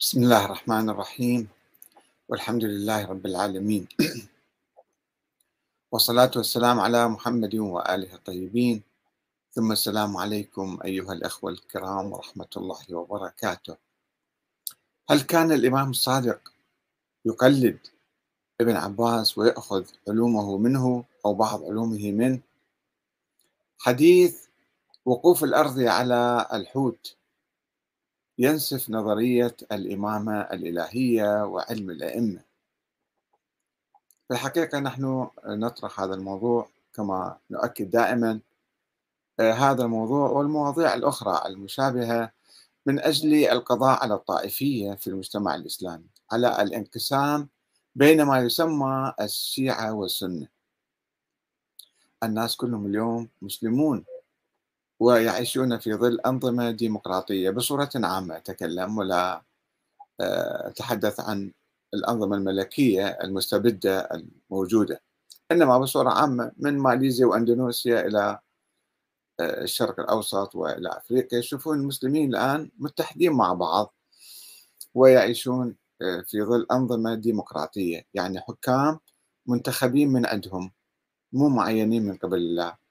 بسم الله الرحمن الرحيم. والحمد لله رب العالمين. والصلاة والسلام على محمد وآله الطيبين. ثم السلام عليكم أيها الأخوة الكرام ورحمة الله وبركاته. هل كان الإمام الصادق يقلد ابن عباس ويأخذ علومه منه أو بعض علومه منه؟ حديث وقوف الأرض على الحوت ينسف نظرية الإمامة الإلهية وعلم الأئمة. في الحقيقة نحن نطرح هذا الموضوع كما نؤكد دائما هذا الموضوع والمواضيع الأخرى المشابهة من أجل القضاء على الطائفية في المجتمع الإسلامي على الانقسام بين ما يسمى الشيعة والسنة. الناس كلهم اليوم مسلمون. ويعيشون في ظل أنظمة ديمقراطية بصورة عامة. أتكلم ولا أتحدث عن الأنظمة الملكية المستبدة الموجودة إنما بصورة عامة من ماليزيا وأندونيسيا إلى الشرق الأوسط وإلى أفريقيا. يشوفون المسلمين الآن متحدين مع بعض ويعيشون في ظل أنظمة ديمقراطية. يعني حكام منتخبين من عندهم مو معينين من قبل الله.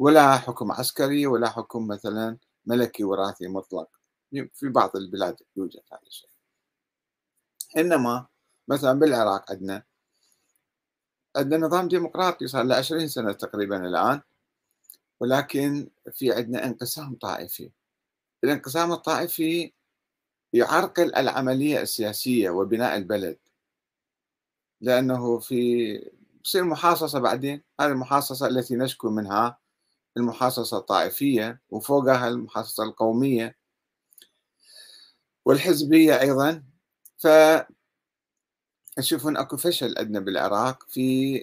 ولا حكم عسكري ولا حكم مثلا ملكي وراثي مطلق. في بعض البلاد يوجد هذا الشيء. إنما مثلا بالعراق عندنا عندنا نظام ديمقراطي صار له 20 سنة تقريبا الآن ولكن في عندنا انقسام طائفي. الانقسام الطائفي يعرقل العملية السياسية وبناء البلد. لأنه في تصير محاصصة بعدين. هذه المحاصصة التي نشكو منها المحاصصة الطائفية وفوقها المحاصصة القومية والحزبية أيضا. ف تشوفون أكو فشل عندنا بالعراق في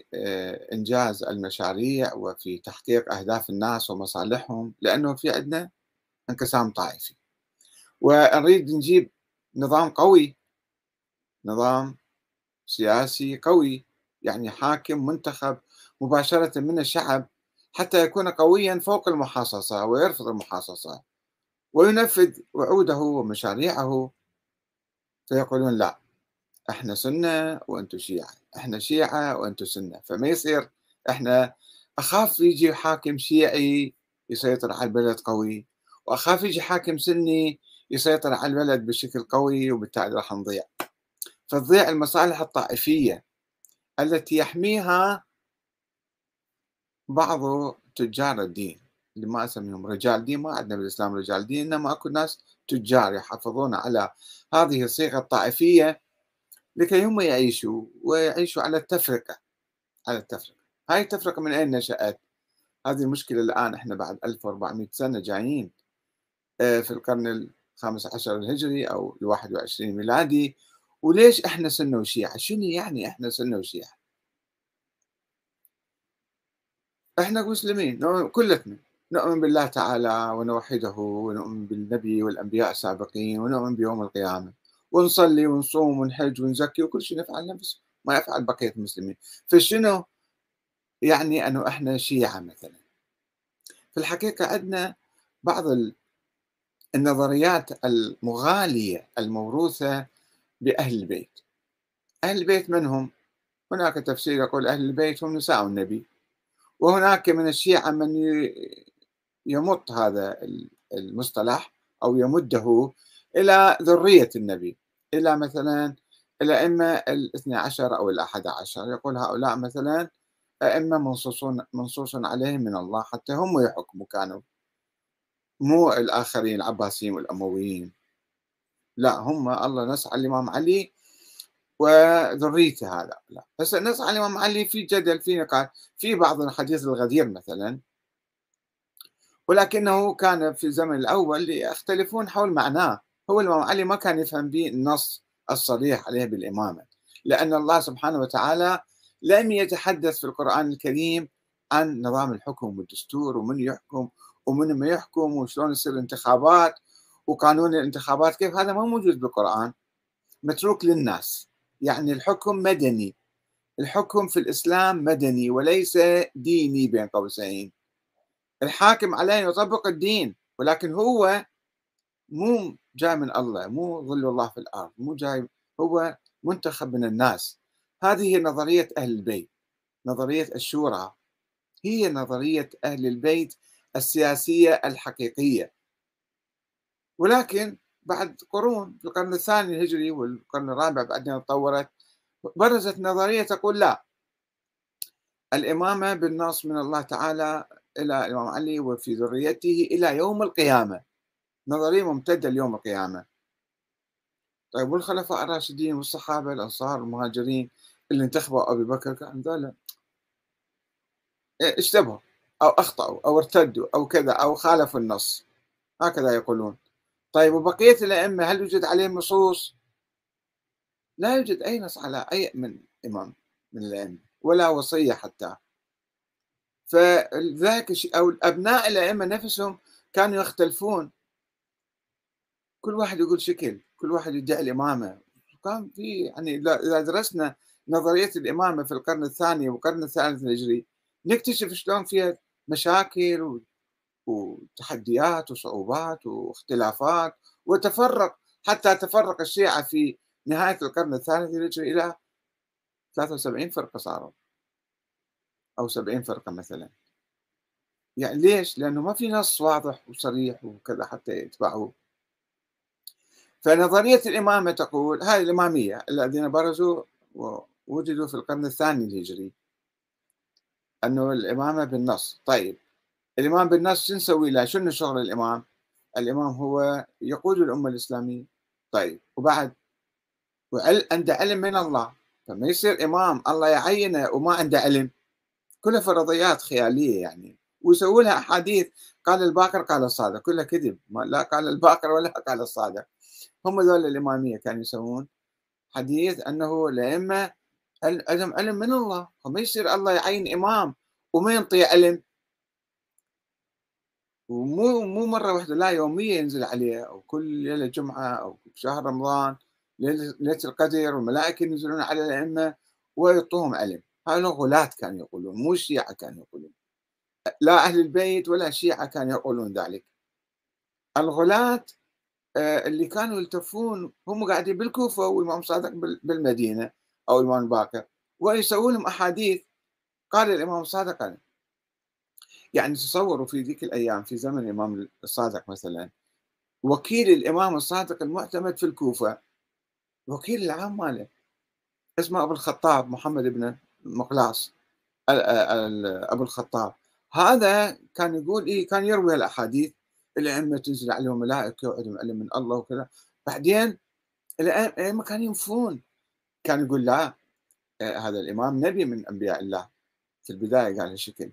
إنجاز المشاريع وفي تحقيق أهداف الناس ومصالحهم لأنه في عندنا انقسام طائفي. ونريد نجيب نظام قوي نظام سياسي قوي يعني حاكم منتخب مباشرة من الشعب حتى يكون قويا فوق المحاصصة ويرفض المحاصصة وينفذ وعوده ومشاريعه. فيقولون لا إحنا سنة وأنتم شيعة إحنا شيعة وأنتم سنة. فما يصير إحنا أخاف يجي حاكم شيعي يسيطر على البلد قوي وأخاف يجي حاكم سني يسيطر على البلد بشكل قوي وبالتالي راح نضيع. فتضيع المصالح الطائفية التي يحميها بعض تجار الدين اللي ما أسميهم رجال دين ما عندنا بالإسلام رجال دين إنما أكو ناس تجار يحافظون على هذه الصيغة الطائفية لكي هم يعيشوا ويعيشوا على التفرقة على التفرقة هاي التفرقة من أين نشأت؟ هذه المشكلة الآن إحنا بعد 1400 سنة جايين في القرن الخامس عشر الهجري أو ال 21 ميلادي وليش إحنا سنة وشيعة؟ شنو يعني إحنا سنة وشيعة؟ إحنا مسلمين كلتنا. نؤمن بالله تعالى ونوحده ونؤمن بالنبي والأنبياء السابقين ونؤمن بيوم القيامة. ونصلي ونصوم ونحج ونزكي وكل شيء نفعل نفس ما يفعل بقية المسلمين. فشنو؟ يعني أنه إحنا شيعة مثلا. في الحقيقة عندنا بعض النظريات المغالية الموروثة بأهل البيت. أهل البيت من هم؟ هناك تفسير يقول أهل البيت هم نساء النبي. وهناك من الشيعة من يمط هذا المصطلح أو يمده إلى ذرية النبي إلى مثلا الأئمة الاثنى عشر أو الأحد عشر يقول هؤلاء مثلا أئمة منصوصون منصوص عليهم من الله حتى هم يحكموا كانوا مو الآخرين العباسيين والأمويين لا هم الله نص على الإمام علي وذريته هذا. لا. بس النص على الإمام علي في جدل في نقاش في بعض الحديث الغدير مثلا ولكنه كان في الزمن الأول يختلفون حول معناه. هو الإمام علي ما كان يفهم به النص الصريح عليه بالإمامة لأن الله سبحانه وتعالى لم يتحدث في القرآن الكريم عن نظام الحكم والدستور ومن يحكم ومن ما يحكم وشلون يصير انتخابات وقانون الانتخابات كيف هذا ما موجود بالقرآن. متروك للناس. يعني الحكم مدني. الحكم في الإسلام مدني وليس ديني بين قوسين. الحاكم عليه يطبق الدين ولكن هو مو جاي من الله مو ظل الله في الأرض مو جاي هو منتخب من الناس. هذه هي نظرية أهل البيت نظرية الشورى. هي نظرية أهل البيت السياسية الحقيقية. ولكن بعد قرون في القرن الثاني الهجري والقرن الرابع بعدين تطورت. برزت نظرية تقول لا. الإمامة بالنص من الله تعالى إلى الإمام علي وفي ذريته إلى يوم القيامة. نظرية ممتدة ليوم القيامة. طيب والخلفاء الراشدين والصحابة الأنصار المهاجرين اللي انتخبوا أبي بكر كان ذولا. اشتبهوا أو أخطأوا أو ارتدوا أو كذا أو خالفوا النص. هكذا يقولون. طيب وبقية الأئمة هل يوجد عليهم نصوص؟ لا يوجد أي نص على أي من إمام من الأئمة ولا وصية حتى. فذلك أو أبناء الأئمة نفسهم كانوا يختلفون. كل واحد يقول شكل كل واحد يدعي الإمامة. كان في يعني إذا درسنا نظرية الإمامة في القرن الثاني والقرن الثالث الهجري نكتشف شلون فيها مشاكل وتحديات وصعوبات واختلافات وتفرق حتى تفرق الشيعة في نهاية القرن الثالث إلى 73 فرقة صاروا. أو 70 فرقة مثلا. يعني ليش؟ لأنه ما في نص واضح وصريح وكذا حتى يتبعوه. فنظرية الإمامة تقول هذه الإمامية الذين برزوا ووجدوا في القرن الثاني الهجري أنه الإمامة بالنص. طيب الإمام بالنص شو نسوي له؟ شنو شغل الإمام؟ الإمام هو يقود الأمة الإسلامية. طيب وبعد عنده علم من الله. فما يصير إمام الله يعينه وما عنده علم. كلها فرضيات خيالية يعني. ويسووا لها أحاديث. قال الباقر قال الصادق. كلها كذب. لا قال الباقر ولا قال الصادق. هم ذول الإمامية كانوا يسوون حديث أنه الأئمة عندهم علم من الله. فما يصير الله يعين إمام وما ينطي علم. ومو مو مرة واحدة لا يوميا ينزل عليه أو كل ليلة جمعة أو شهر رمضان ليلة القدر والملائكة ينزلون على الأئمة ويعطوهم علم. هؤلاء غلاة كانوا يقولون مو الشيعة كانوا يقولون. لا أهل البيت ولا الشيعة كانوا يقولون ذلك. الغلاة آه، اللي كانوا يلتفون هم قاعدين بالكوفة والإمام صادق بالمدينة أو الإمام الباكر ويسوون لهم أحاديث. قال الإمام الصادق يعني تصوروا في ذيك الأيام في زمن الإمام الصادق مثلا وكيل الإمام الصادق المعتمد في الكوفة وكيل العام ماله؟ اسمه أبو الخطاب محمد بن مقلاص أبو الخطاب. هذا كان يقول إيه كان يروي الأحاديث الأئمة تنزل عليهم ملائكة وعندهم علم من الله وكذا. بعدين الأئمة كانوا ينفون. كان يقول لا آه، هذا الإمام نبي من أنبياء الله. في البداية قال هالشكل.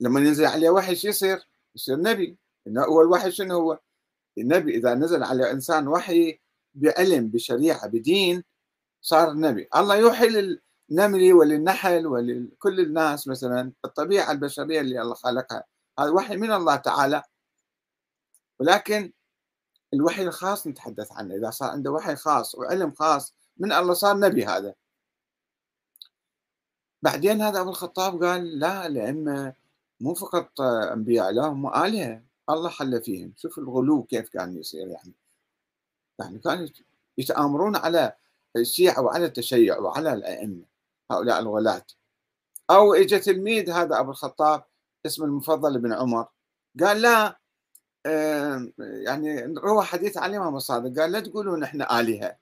لما ينزل عليه وحي شو يصير؟ يصير نبي. هو الوحي شنو هو؟ النبي إذا نزل على إنسان وحي بعلم بشريعة بدين صار نبي. الله يوحي للنمل وللنحل ولكل الناس مثلا الطبيعة البشرية اللي الله خلقها. هذا وحي من الله تعالى. ولكن الوحي الخاص نتحدث عنه. إذا صار عنده وحي خاص وعلم خاص من الله صار نبي هذا. بعدين هذا أبو الخطاب قال لا الأئمة مو فقط أنبياء لا هم آلهة. الله حل فيهم. شوف الغلو كيف كان يصير يعني. يعني كانوا يتآمرون على الشيعة وعلى التشيع وعلى الأئمة هؤلاء الغلاة. أو إجا تلميذ هذا أبو الخطاب اسمه المفضل بن عمر قال لا يعني روى حديث عن الإمام الصادق قال لا تقولون إحنا آلهة.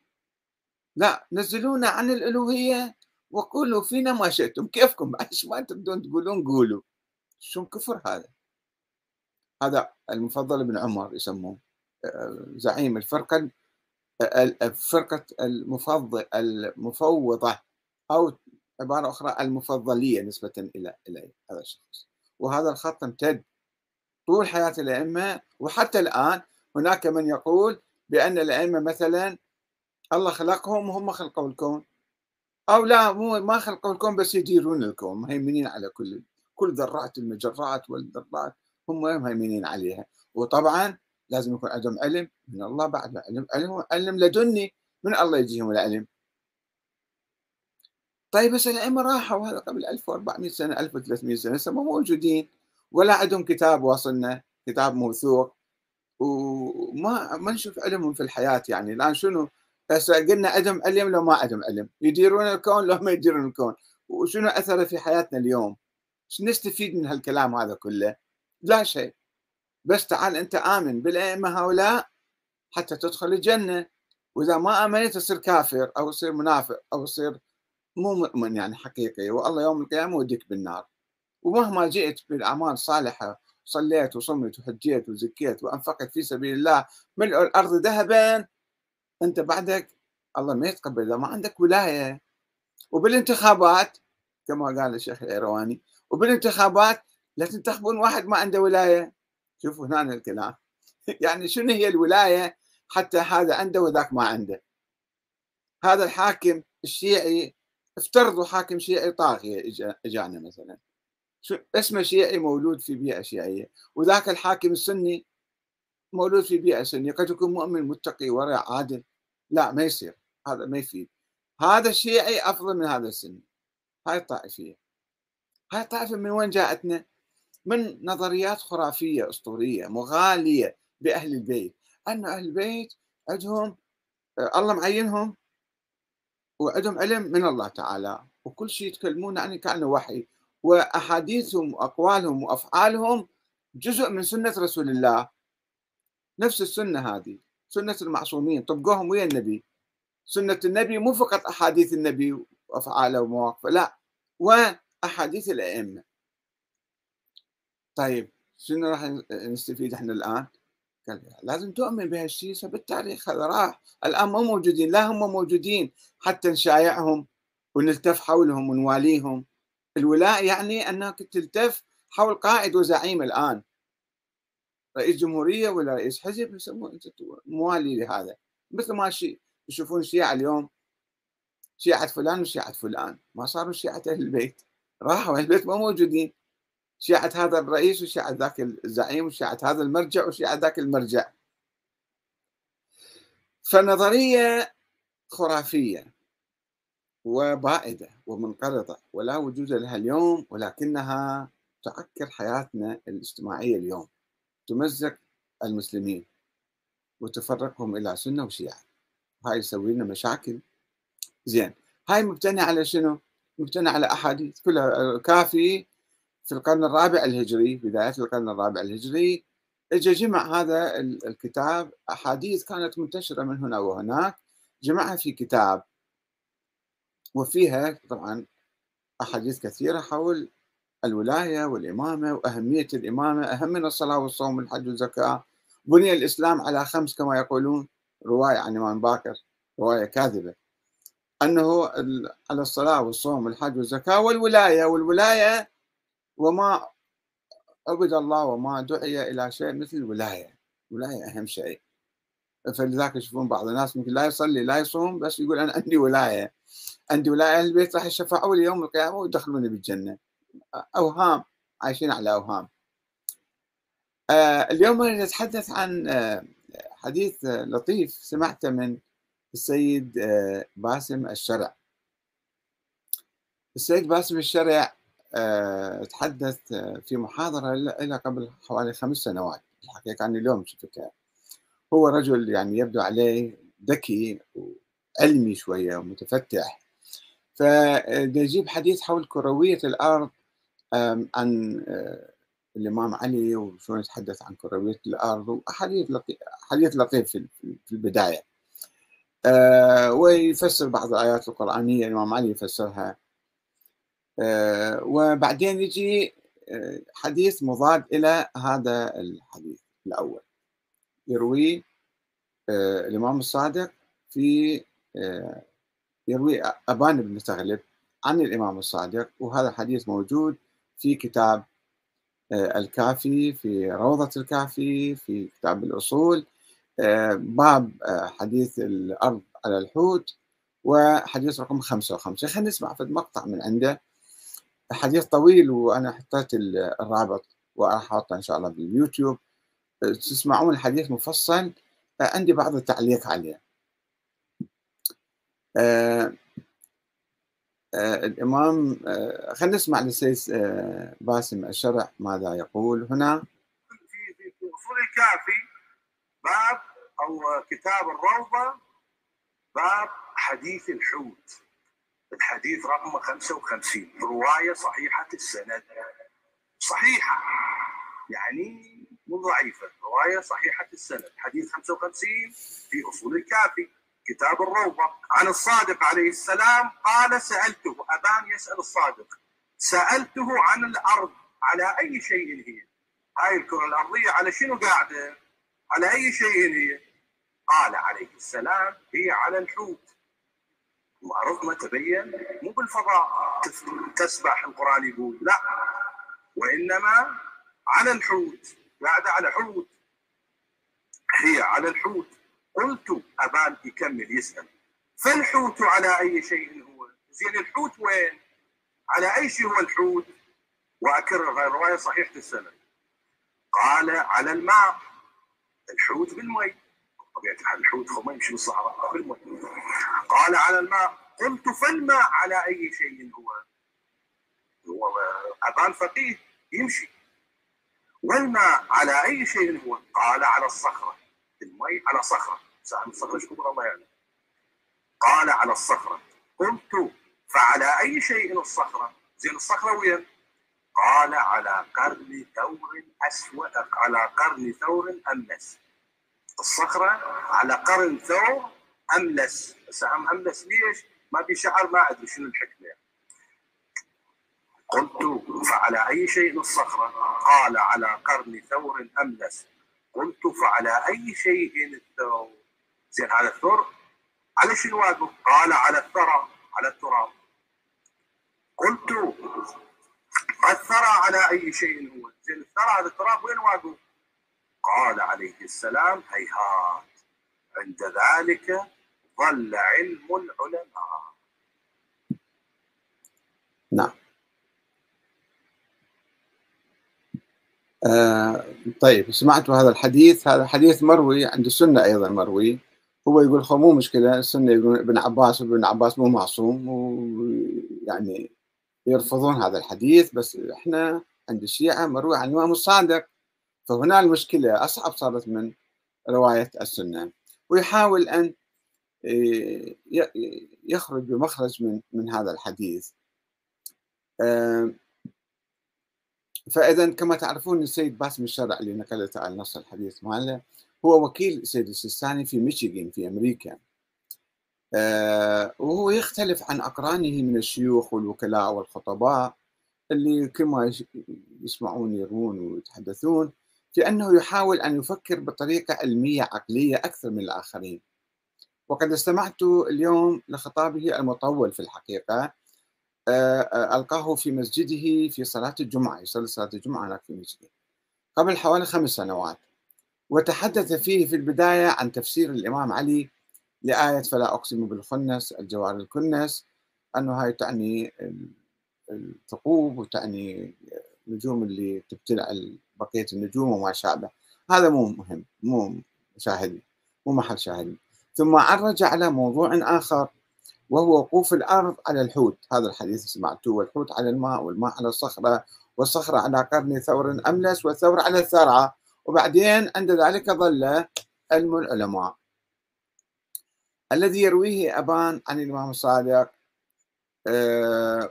لا نزلونا عن الألوهية وقولوا فينا ما شئتم. كيفكم؟ إيش ما تبدون تقولون قولوا. شو كفر هذا؟ هذا المفضل بن عمر يسموه. آه، زعيم الفرقة فرقة المفضل المفوضة أو عبارة أخرى المفضلية نسبة إلى إلى هذا الشخص. وهذا الخط امتد طول حياة الأئمة. وحتى الآن هناك من يقول بأن الأئمة مثلا الله خلقهم وهم خلقوا الكون. أو لا مو ما خلقوا الكون بس يديرون الكون مهيمنين على كل كل ذرات المجرات والذرات هم مهيمنين عليها. وطبعا لازم يكون عندهم علم من الله بعد علم علم علم لدني من الله يجيهم العلم. طيب بس الأئمة راحوا هذا قبل 1400 سنة 1300 سنة لسه مو موجودين ولا عندهم كتاب واصلنا كتاب موثوق. وما ما نشوف علمهم في الحياة يعني. الآن شنو؟ هسه قلنا عدم علم لو ما عدم علم. يديرون الكون لو ما يديرون الكون. وشنو أثره في حياتنا اليوم؟ نستفيد من هالكلام هذا كله؟ لا شيء. بس تعال أنت آمن بالأئمة هؤلاء حتى تدخل الجنة. وإذا ما آمنت تصير كافر أو تصير منافق أو تصير مو مؤمن يعني حقيقي. والله يوم القيامة يوديك بالنار. ومهما جئت بالأعمال الصالحه صليت وصمت وحجيت وزكيت وأنفقت في سبيل الله ملء الأرض ذهبا أنت بعدك الله ما يتقبل. إذا ما عندك ولاية. وبالانتخابات كما قال الشيخ الأيرواني وبالانتخابات لا تنتخبون واحد ما عنده ولاية. شوفوا هنا الكلام. يعني شنو هي الولاية حتى هذا عنده وذاك ما عنده؟ هذا الحاكم الشيعي افترضوا حاكم شيعي طاغية إجانا مثلا. اسمه شيعي مولود في بيئة شيعية. وذاك الحاكم السني مولود في بيئة سنية. قد يكون مؤمن متقي ورع عادل. لا ما يصير. هذا ما يفيد. هذا الشيعي أفضل من هذا السني. هاي الطائفية. هاي الطائفه من وين جاءتنا؟ من نظريات خرافية أسطورية مغالية بأهل البيت. أن أهل البيت عندهم الله معينهم وعندهم علم من الله تعالى. وكل شيء يتكلمون يعني كأنه وحي. وأحاديثهم وأقوالهم وأفعالهم جزء من سنة رسول الله. نفس السنة هذه سنة المعصومين. طبقوهم ويا النبي؟ سنة النبي مو فقط أحاديث النبي وأفعاله ومواقفه لا. واحاديث الأئمة. طيب شنو راح نستفيد إحنا الآن؟ قال لازم تؤمن بهالشيء بالتاريخ هذا راح. الآن مو موجودين لا هم موجودين. حتى نشايعهم ونلتف حولهم ونواليهم. الولاء يعني أنك تلتف حول قائد وزعيم الآن. رئيس جمهورية ولا رئيس حزب يسموه موالي لهذا. مثل ما شيء يشوفون الشيعه اليوم شيعة فلان وشيعة فلان. ما صاروا شيعة أهل البيت. راحوا أهل البيت ما موجودين. شيعة هذا الرئيس وشيعة ذاك الزعيم وشيعة هذا المرجع وشيعة ذاك المرجع. فنظرية خرافية وبائدة ومنقرضة ولا وجود لها اليوم ولكنها تعكر حياتنا الاجتماعية اليوم. تمزق المسلمين وتفرقهم إلى سنة وشيعة. هاي يسوي لنا مشاكل. زين هاي مبتنية على شنو؟ مبتنية على أحاديث كلها كافي في القرن الرابع الهجري بداية القرن الرابع الهجري اجى جمع هذا الكتاب أحاديث كانت منتشرة من هنا وهناك جمعها في كتاب وفيها طبعا أحاديث كثيرة حول الولاية والإمامة وأهمية الإمامة أهم من الصلاة والصوم والحج والزكاة بني الإسلام على خمس كما يقولون رواية عن إمام باكر رواية كاذبة. أنه على الصلاة والصوم والحج والزكاة والولاية والولاية وما عبد الله وما دعي إلى شيء مثل الولاية. الولاية أهم شيء. فلذلك يشوفون بعض الناس ممكن لا يصلي لا يصوم بس يقول أنا عندي ولاية. عندي ولاية أهل البيت راح يشفعوا لي يوم القيامة ويدخلوني بالجنة. أوهام عايشين على أوهام. آه اليوم نتحدث عن آه حديث لطيف سمعته من السيد آه باسم الشرع. السيد باسم الشرع آه، تحدث آه، في محاضرة له قبل حوالي خمس سنوات. الحقيقة أنا اليوم شفتها هو رجل يعني يبدو عليه ذكي وعلمي شوية ومتفتح. فيجيب حديث حول كروية الأرض عن الإمام علي وشلون يتحدث عن كروية الأرض. وأحاديث لطيف حديث لطيف في البداية. ويفسر بعض الآيات القرآنية الإمام علي يفسرها. آه، وبعدين يجي آه، حديث مضاد إلى هذا الحديث الأول. يروي آه، الإمام الصادق في يروي أبان بن تغلب عن الإمام الصادق وهذا الحديث موجود في كتاب الكافي في روضة الكافي في كتاب الأصول. باب حديث الأرض على الحوت وحديث رقم 55 خلينا نسمع في مقطع من عنده حديث طويل وأنا حطيت الرابط وراح ان شاء الله باليوتيوب تسمعون الحديث مفصل عندي بعض التعليق عليه آه آه الإمام آه خلينا نسمع للسيد آه باسم الشرع ماذا يقول هنا في في أصول الكافي أو كتاب الروضة باب حديث الحوت. الحديث رقم 55 رواية صحيحة السند. صحيحة يعني مو ضعيفة رواية صحيحة السند. حديث 55 في أصول الكافي. كتاب الروضة. عن الصادق عليه السلام قال سألته أبان يسأل الصادق. سألته عن الأرض على أي شيء هي؟ هاي الكرة الأرضية على شنو قاعدة؟ على أي شيء هي؟ قال عليه السلام هي على الحوت. ما تبين؟ مو بالفضاء. تسبح القرآن يقول. لا. وإنما على الحوت. قاعدة على حوت. هي على الحوت. قلت أبان يكمل يسأل. فالحوت على أي شيء هو؟ زين الحوت وين؟ على أي شيء هو الحوت؟ وأكرر الرواية صحيحة السنة قال على الماء. الحوت بالمي. طبيعة الحال الحوت ما يمشي بالصحراء قال على الماء قلت فالماء على أي شيء هو؟ هو أبان فقيه يمشي. والماء على أي شيء هو؟ قال على الصخرة. المي على صخرة. سأل الصخرة شو كبر الله يعني؟ قال على الصخرة. قلت فعلى أي شيء الصخرة؟ زين الصخرة وين؟ قال على قرن ثور أسود على قرن ثور أملس الصخرة على قرن ثور أملس. بس أملس ليش؟ ما بشعر ما أدري شنو الحكمة. قلت فعلى أي شيء الصخرة؟ قال على قرن ثور أملس. قلت فعلى أي شيء الثور. زين هذا الثور على شنو واقف؟ قال على الثرى على التراب. قلت الثرى على أي شيء هو؟ زين الثرى هذا التراب وين واقف؟ قال عليه السلام هيهات. عند ذلك ظل علم العلماء. نعم. آه طيب سمعتوا هذا الحديث. هذا حديث مروي عند السنة أيضا مروي. هو يقول خو مو مشكلة. السنة يقول ابن عباس وابن عباس مو معصوم ويعني يرفضون هذا الحديث. بس إحنا عند الشيعة مروي عن الإمام الصادق فهنا المشكلة أصعب صارت من رواية السنة. ويحاول أن آه، يخرج بمخرج من من هذا الحديث. آه، فاذا كما تعرفون السيد باسم الشرع اللي نقلته على نص الحديث ماله هو وكيل السيد السيستاني في ميشيغان في أمريكا. آه، وهو يختلف عن أقرانه من الشيوخ والوكلاء والخطباء اللي كما يسمعون يروون ويتحدثون انه يحاول أن يفكر بطريقة علمية عقلية أكثر من الآخرين. وقد استمعت اليوم لخطابه المطول في الحقيقة آه، آه، ألقاه في مسجده في صلاة الجمعة يصلي صلاة الجمعة هناك في مسجده قبل حوالي خمس سنوات. وتحدث فيه في البداية عن تفسير الإمام علي لآية فلا أقسم بالخنس الجوار الكنس أنه هاي تعني الثقوب وتعني النجوم اللي تبتلع بقية النجوم وما شابه هذا مو مهم مو شاهدي مو محل شاهدي ثم عرج على موضوع آخر وهو وقوف الأرض على الحوت. هذا الحديث سمعته والحوت على الماء والماء على الصخرة والصخرة على قرن ثور أملس والثور على الثرعة وبعدين عند ذلك ظل علم العلماء. الذي يرويه أبان عن الإمام الصادق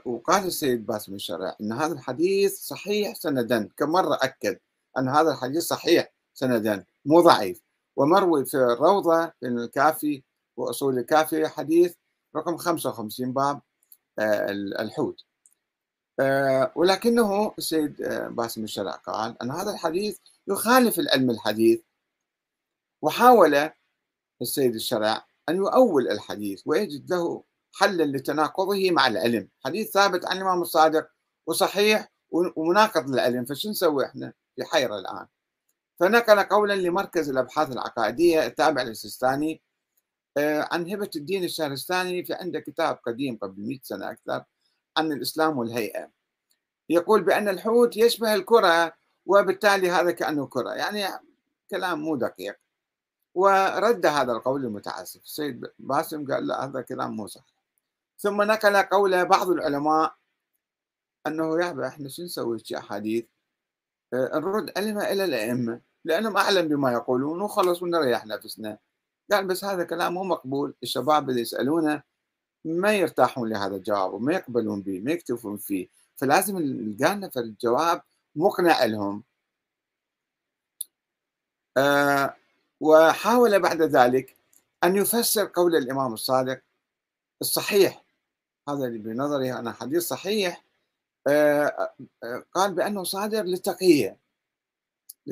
وقال السيد باسم الشرع أن هذا الحديث صحيح سندا. كم مرة أكد أن هذا الحديث صحيح سندا مو ضعيف. ومروي في الروضة في الكافي وأصول الكافي حديث رقم 55 باب آه، الحوت. آه، ولكنه السيد آه، باسم الشرع قال أن هذا الحديث يخالف العلم الحديث. وحاول السيد الشرع أن يؤول الحديث ويجد له حلا لتناقضه مع العلم. حديث ثابت عن الإمام الصادق وصحيح ومناقض للعلم فشو نسوي إحنا في حيرة الآن؟ فنقل قولا لمركز الأبحاث العقائدية التابع للسيستاني آه، عن هبة الدين الشهرستاني في عنده كتاب قديم قبل 100 سنة أكثر عن الإسلام والهيئة. يقول بأن الحوت يشبه الكرة وبالتالي هذا كأنه كرة يعني كلام مو دقيق. ورد هذا القول المتعسف. السيد باسم قال لا هذا كلام مو صح ثم نقل قول بعض العلماء أنه يا إحنا شو نسوي شي أحاديث؟ آه، نرد علمها إلى الأئمة لأنهم أعلم بما يقولون وخلص ونريح نفسنا. قال بس هذا كلام مو مقبول الشباب اللي يسألونه ما يرتاحون لهذا الجواب وما يقبلون به ما يكتفون فيه. فلازم نلقى لنا الجواب مقنع لهم. آه وحاول بعد ذلك أن يفسر قول الإمام الصادق الصحيح. هذا اللي بنظري أنا حديث صحيح آه آه قال بأنه صادر للتقية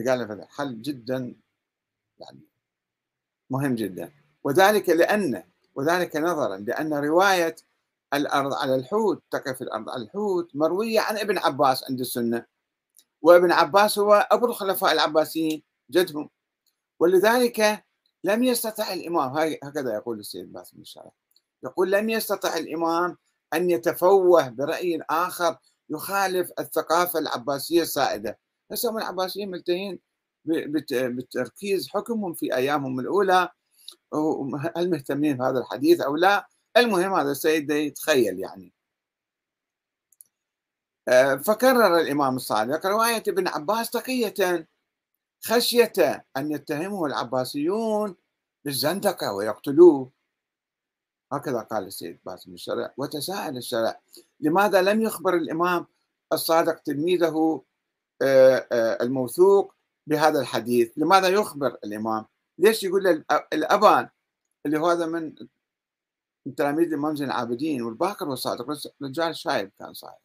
قال هذا حل جدا يعني مهم جدا. وذلك لأن وذلك نظرا لأن رواية الأرض على الحوت تقف الأرض على الحوت مروية عن ابن عباس عند السنة. وابن عباس هو أبو الخلفاء العباسيين جدهم. ولذلك لم يستطع الإمام هكذا يقول السيد باس بن الشرح يقول لم يستطع الإمام أن يتفوه برأي آخر يخالف الثقافة العباسية السائدة. هسه العباسيين ملتهين بتركيز حكمهم في أيامهم الأولى هل مهتمين بهذا الحديث أو لا؟ المهم هذا السيد يتخيل يعني. آه، فكرر الإمام الصادق رواية ابن عباس تقية خشية أن يتهمه العباسيون بالزندقة ويقتلوه. هكذا قال السيد باسم الشرع. وتساءل الشرع لماذا لم يخبر الإمام الصادق تلميذه آه، آه، الموثوق بهذا الحديث؟ لماذا يخبر الإمام؟ ليش يقول الأبان اللي هو هذا من تلاميذ الإمام زين العابدين والباقر والصادق رجال شايب كان صاحب.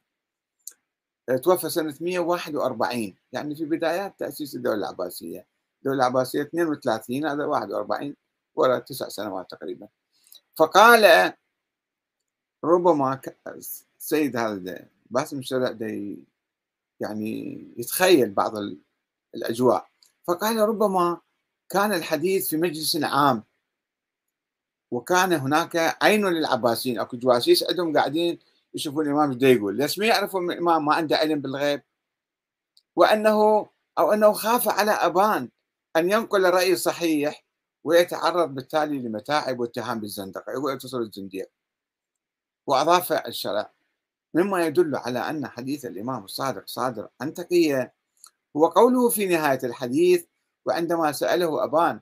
توفى سنة 141 يعني في بدايات تأسيس الدولة العباسية. الدولة العباسية 32 هذا 41 ولا تسع سنوات تقريبا. فقال ربما السيد هذا باسم الشرع يعني يتخيل بعض الأجواء. فقال ربما كان الحديث في مجلس عام وكان هناك عين للعباسيين. أكو جواسيس عندهم قاعدين يشوفون الإمام إيش يقول. ليش ما يعرفون الإمام ما عنده علم بالغيب. وأنه أو أنه خاف على أبان أن ينقل راي صحيح ويتعرض بالتالي لمتاعب واتهام بالزندقة يقول تصل الزنديق. وأضاف الشرع مما يدل على أن حديث الإمام الصادق صادر عن تقيه هو قوله في نهاية الحديث وعندما سأله أبان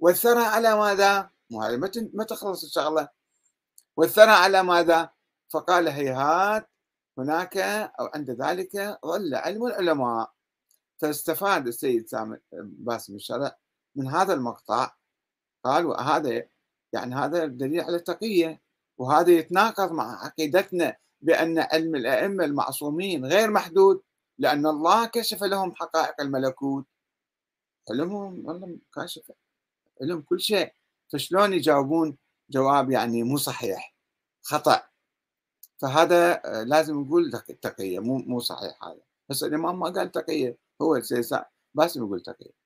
والثرى على ماذا؟ ما تخلص الشغلة. والثرى على ماذا؟ فقال هيهات هناك أو عند ذلك ظل علم العلماء. فاستفاد السيد سامي باسم الشرع من هذا المقطع. قال وهذا يعني هذا دليل على التقية وهذا يتناقض مع عقيدتنا بأن علم الأئمة المعصومين غير محدود لأن الله كشف لهم حقائق الملكوت. علمهم الله كاشف علم كل شيء. فشلون يجاوبون جواب يعني مو صحيح خطأ. فهذا آه، لازم نقول تقية مو مو صحيح هذا. بس الإمام ما قال تقية هو السيد باسم يقول تقية.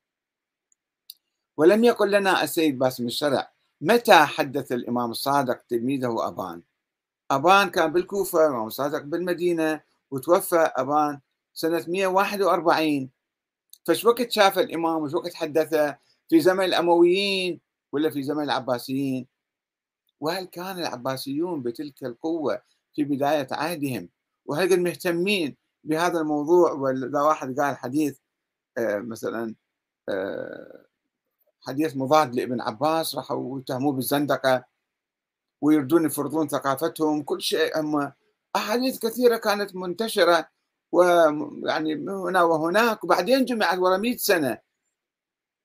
ولم يقل لنا السيد باسم الشرع متى حدث الإمام الصادق تلميذه أبان؟ أبان كان بالكوفة الإمام الصادق بالمدينة وتوفى أبان سنة 141 فش وقت شاف الإمام وش وقت حدثه؟ في زمن الأمويين ولا في زمن العباسيين؟ وهل كان العباسيون بتلك القوة في بداية عهدهم؟ وهل مهتمين بهذا الموضوع؟ ولا واحد قال حديث آه، مثلا آه، حديث مضاد لابن عباس راحوا يتهموه بالزندقة ويردون يفرضون ثقافتهم كل شيء. هم أحاديث كثيرة كانت منتشرة ويعني هنا وهناك وبعدين جمعت ورا 100 سنة.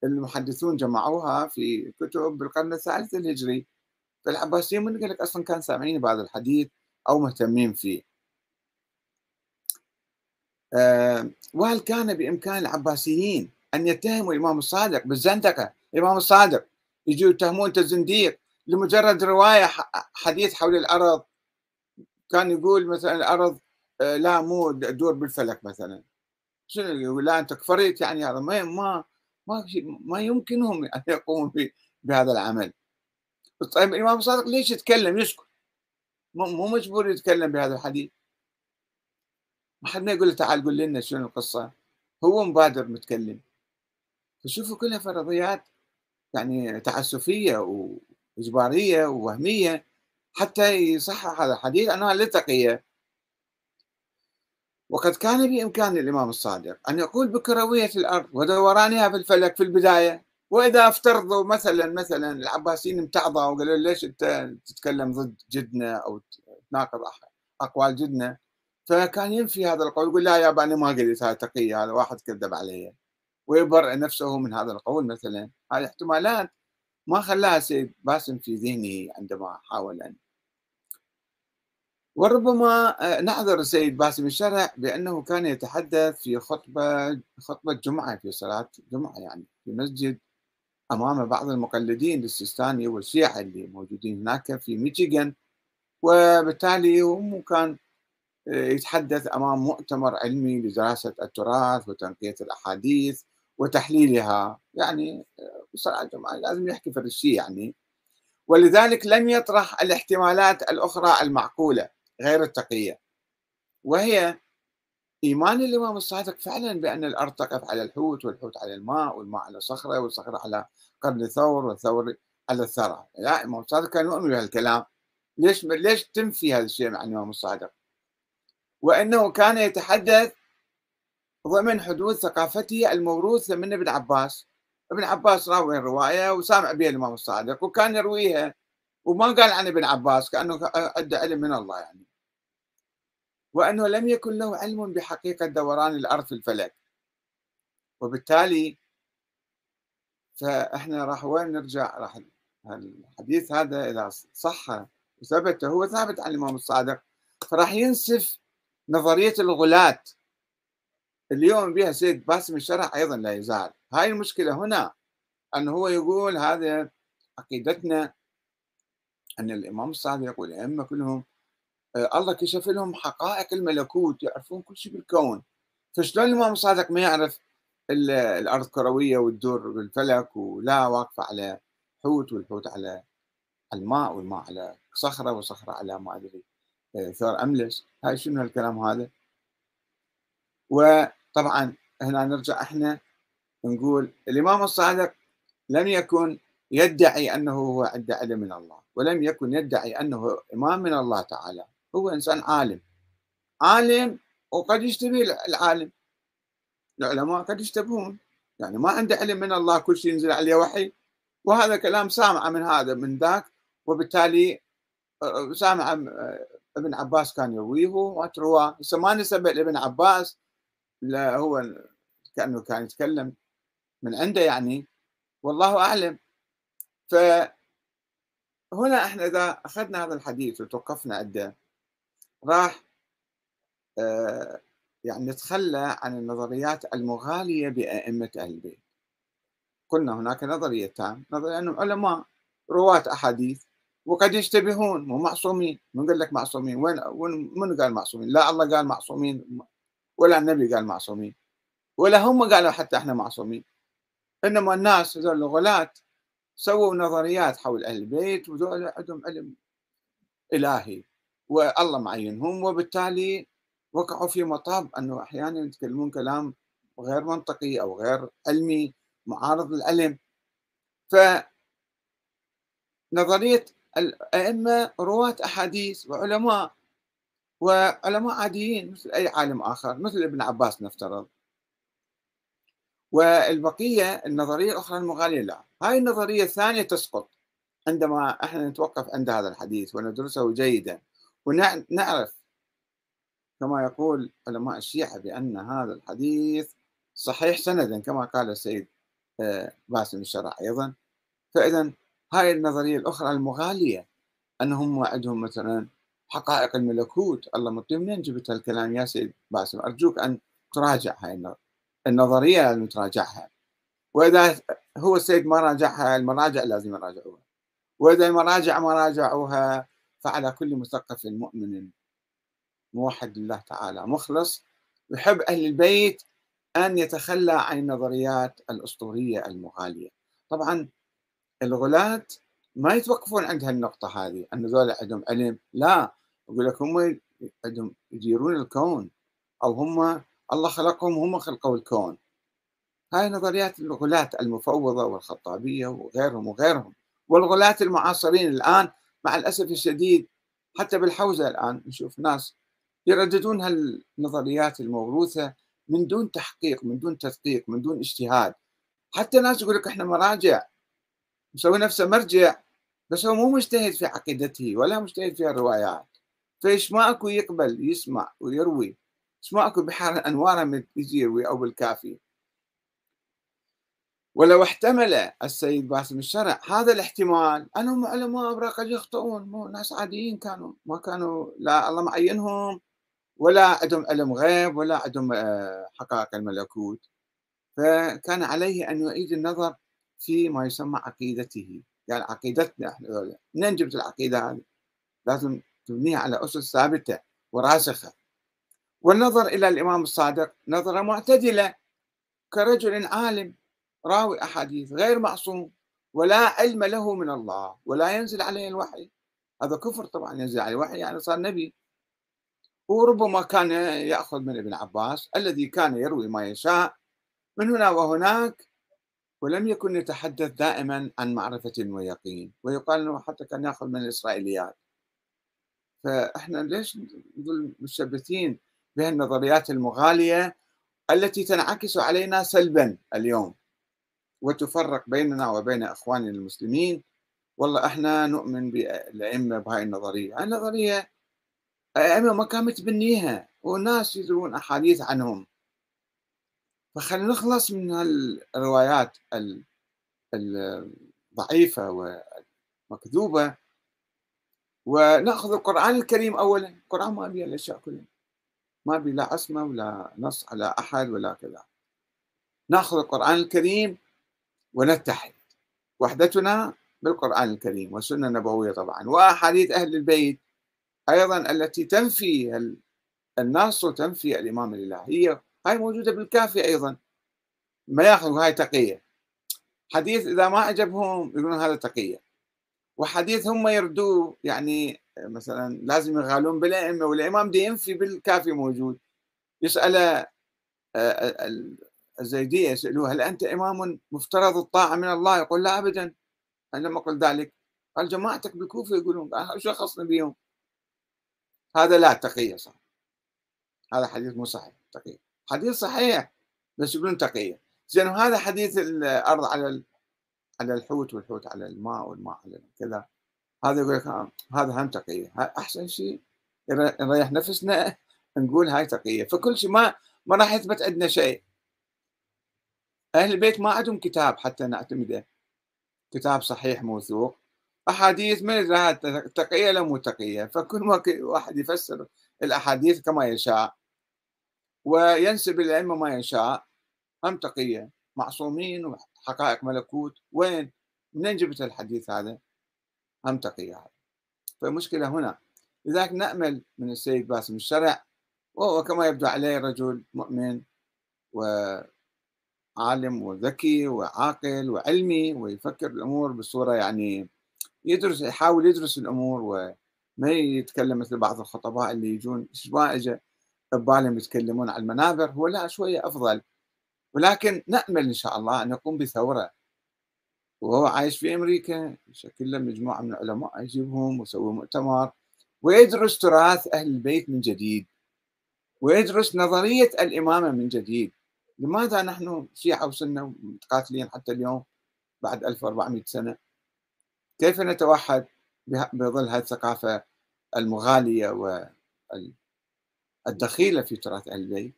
المحدثون جمعوها في كتب بالقرن الثالث الهجري. فالعباسيين من قال لك أصلا كان سامعين بهذا الحديث أو مهتمين فيه. آه، وهل كان بإمكان العباسيين أن يتهموا الإمام الصادق بالزندقة؟ الإمام الصادق يجوا يتهمون أنت زنديق. لمجرد رواية حديث حول الأرض كان يقول مثلا الأرض آه، لا مو دور بالفلك مثلا. شنو يقول؟ لا أنت كفريت يعني هذا. ما ما ما ما يمكنهم أن يقوموا بهذا العمل. طيب الإمام الصادق ليش يتكلم؟ يسكت. مو مجبور يتكلم بهذا الحديث. ما حد ما يقول له تعال قول لنا شنو القصة. هو مبادر متكلم. فشوفوا كلها فرضيات. يعني تعسفية وإجبارية ووهمية حتى يصحح هذا الحديث أنها للتقية. وقد كان بإمكان الإمام الصادق أن يقول بكروية الأرض ودورانها في الفلك في البداية وإذا افترضوا مثلا مثلا العباسيين امتعضوا وقالوا ليش أنت تتكلم ضد جدنا أو تناقض أقوال جدنا؟ فكان ينفي هذا القول يقول لا يا أنا ما قلت هذا تقية هذا واحد كذب علي. ويبرئ نفسه من هذا القول مثلا. هذه احتمالات ما خلاها سيد باسم في ذهنه عندما حاول أن وربما آه، نعذر السيد باسم الشرع بأنه كان يتحدث في خطبة خطبة جمعة في صلاة جمعة يعني في مسجد أمام بعض المقلدين للسيستاني والشيعة اللي موجودين هناك في ميشيغان. وبالتالي هم كان آه، يتحدث أمام مؤتمر علمي لدراسة التراث وتنقية الأحاديث. وتحليلها. يعني آه، بصراحه لازم يحكي الشيء يعني. ولذلك لم يطرح الاحتمالات الأخرى المعقولة غير التقية. وهي إيمان الإمام الصادق فعلا بأن الأرض تقف على الحوت والحوت على الماء والماء على صخرة والصخرة على قرن ثور والثور على الثرى. لا الإمام الصادق كان يؤمن بهالكلام. ليش ليش تنفي هذا الشيء مع الإمام الصادق؟ وإنه كان يتحدث ضمن حدود ثقافته الموروثة من ابن عباس. ابن عباس راوي الرواية وسامع بها الإمام الصادق وكان يرويها وما قال عن ابن عباس كأنه عنده علم من الله يعني. وأنه لم يكن له علم بحقيقة دوران الأرض في الفلك. وبالتالي فإحنا راح وين نرجع؟ راح الحديث هذا إذا صح وثبت هو ثابت عن الإمام الصادق. فراح ينسف نظرية الغلاة. اليوم بها سيد باسم الشرع أيضا لا يزال. هاي المشكلة هنا أنه هو يقول هذا عقيدتنا أن الإمام الصادق والأئمة كلهم آه، الله كشف لهم حقائق الملكوت يعرفون كل شيء بالكون. فشلون الإمام الصادق ما يعرف الأرض كروية وتدور بالفلك ولا واقفة على حوت والحوت على الماء والماء على صخرة وصخرة على ما أدري آه، ثور أملس. هاي شنو الكلام هذا؟ وطبعا هنا نرجع إحنا نقول الإمام الصادق لم يكن يدعي أنه هو عنده علم من الله ولم يكن يدعي أنه إمام من الله تعالى هو إنسان عالم. عالم وقد يشتبه العالم. العلماء قد يشتبهون يعني ما عنده علم من الله كل شيء ينزل عليه وحي. وهذا كلام سامع من هذا من ذاك وبالتالي آه، سامع آه، ابن عباس كان يرويه وتروى ما نسب لابن عباس لا هو كأنه كان يتكلم من عنده يعني. والله أعلم. فهنا إحنا إذا أخذنا هذا الحديث وتوقفنا عنده راح آه، يعني نتخلى عن النظريات المغالية بأئمة أهل البيت. قلنا هناك نظريتان نظرية أنهم علماء رواة أحاديث وقد يشتبهون مو معصومين. من قال لك معصومين؟ وين وين من قال معصومين؟ لا الله قال معصومين. ولا النبي قال معصومين ولا هم قالوا حتى إحنا معصومين. إنما الناس هذول الغلاة سووا نظريات حول أهل البيت وذول عندهم علم إلهي والله معينهم وبالتالي وقعوا في مطاب إنه أحيانا يتكلمون كلام غير منطقي أو غير علمي معارض للعلم. ف نظريه الأئمة رواة أحاديث وعلماء وعلماء عاديين مثل أي عالم آخر مثل ابن عباس نفترض. والبقية النظرية الأخرى المغالية لا. هاي النظرية الثانية تسقط. عندما إحنا نتوقف عند هذا الحديث وندرسه جيدا ونعرف كما يقول علماء الشيعة بأن هذا الحديث صحيح سندا كما قال السيد آه، باسم الشرع أيضا. فإذا هاي النظرية الأخرى المغالية أنهم عندهم مثلا حقائق الملكوت. الله مطيب منين جبت هالكلام يا سيد باسم؟ أرجوك أن تراجع هاي النظرية لازم تراجعها وإذا هو السيد ما راجعها المراجع لازم يراجعوها. وإذا المراجع ما راجعوها فعلى كل مثقف مؤمن موحد لله تعالى مخلص. يحب أهل البيت أن يتخلى عن النظريات الأسطورية المغالية. طبعا الغلاة ما يتوقفون عند هالنقطة هذه أن ذولا عندهم علم. لا يقول لك هم عندهم يديرون الكون أو هم الله خلقهم هم خلقوا الكون. هاي نظريات الغلاة المفوضة والخطابية وغيرهم وغيرهم والغلاة المعاصرين الآن مع الأسف الشديد حتى بالحوزة الآن نشوف ناس يرددون هالنظريات الموروثة من دون تحقيق من دون تدقيق من دون اجتهاد. حتى ناس يقول لك إحنا مراجع مسوي نفسه مرجع. بس هو مو مجتهد في عقيدته ولا مجتهد في الروايات. فإيش ما أكو يقبل يسمع ويروي إيش ما أكو بحار أنواره يجي يروي أو بالكافي. ولو احتمل السيد باسم الشرع هذا الاحتمال. انهم علماء قد يخطئون مو ناس عاديين كانوا ما كانوا لا الله معينهم ولا عندهم علم غيب ولا عندهم آه، حقائق الملكوت. فكان عليه أن يعيد النظر في ما يسمى عقيدته. يعني عقيدتنا إحنا منين جبت العقيدة هذه؟ لازم تبنيها على أسس ثابتة وراسخة. والنظر إلى الإمام الصادق نظرة معتدلة. كرجل عالم راوي أحاديث غير معصوم ولا علم له من الله ولا ينزل عليه الوحي. هذا كفر طبعا ينزل عليه الوحي يعني صار نبي. وربما كان يأخذ من ابن عباس الذي كان يروي ما يشاء من هنا وهناك ولم يكن يتحدث دائما عن معرفة ويقين ويقال أنه حتى كان يأخذ من الإسرائيليات. فإحنا ليش نقول مشبثين بهالنظريات المغالية التي تنعكس علينا سلبا اليوم وتفرق بيننا وبين إخواننا المسلمين؟ والله إحنا نؤمن بالأئمة بهاي النظرية. هاي النظرية أئمة ما كانت متبنيها والناس يدرون أحاديث عنهم. فخلينا نخلص من الروايات الضعيفة والمكذوبة ونأخذ القرآن الكريم أولا. القرآن ما بيه الأشياء كلها. ما بيه لا عصمة ولا نص على أحد ولا كذا. نأخذ القرآن الكريم ونتحد. وحدتنا بالقرآن الكريم والسنة النبوية طبعا. وأحاديث أهل البيت أيضا التي تنفي النص وتنفي الإمام الإلهي هاي موجودة بالكافي أيضا. ما ياخذوا هاي تقية. حديث إذا ما عجبهم يقولون هذا تقية. وحديث هم يردوه يعني مثلا لازم يغالون بالأئمة والإمام دي ينفي بالكافي موجود. يسأل الزيدية يسألوه هل أنت إمام مفترض الطاعة من الله؟ يقول لا أبدا. أنا لم أقل ذلك قال جماعتك بالكوفة يقولون؟ شو خصني بيهم هذا لا تقية صح. هذا حديث مو صحيح تقية. حديث صحيح بس يقولون تقية زين هذا حديث الأرض على على الحوت والحوت على الماء والماء على كذا. هذا يقول لك آه، هذا هم تقية أحسن شيء نريح نفسنا نقول هاي تقية فكل شيء ما ما راح يثبت عندنا شيء. أهل البيت ما عندهم كتاب حتى نعتمده. كتاب صحيح موثوق أحاديث من يدري تقية ولا مو تقية. فكل ما واحد يفسر الأحاديث كما يشاء. وينسب الأئمة ما يشاء هم تقية معصومين وحقائق ملكوت. وين؟ منين جبت الحديث هذا؟ هم تقية هذا. فالمشكلة هنا. لذلك نأمل من السيد باسم الشرع وهو كما يبدو عليه رجل مؤمن وعالم وذكي وعاقل وعلمي ويفكر الأمور بصورة يعني يدرس يحاول يدرس الأمور وما يتكلم مثل بعض الخطباء اللي يجون اجى ببالهم يتكلمون على المنابر هو لا شوية أفضل. ولكن نأمل إن شاء الله أن نقوم بثورة. وهو عايش في أمريكا يشكل له مجموعة من العلماء يجيبهم ويسوي مؤتمر ويدرس تراث أهل البيت من جديد. ويدرس نظرية الإمامة من جديد. لماذا نحن شيعة وسنة متقاتلين حتى اليوم بعد 1400 سنة؟ كيف نتوحد بظل هذه الثقافة المغالية وال الدخيلة في تراث أهل البيت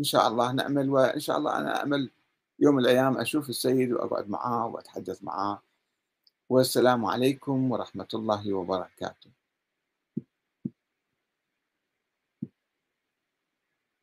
إن شاء الله نأمل وإن شاء الله أنا أمل يوم من الأيام أشوف السيد وأقعد معاه وأتحدث معاه. والسلام عليكم ورحمة الله وبركاته.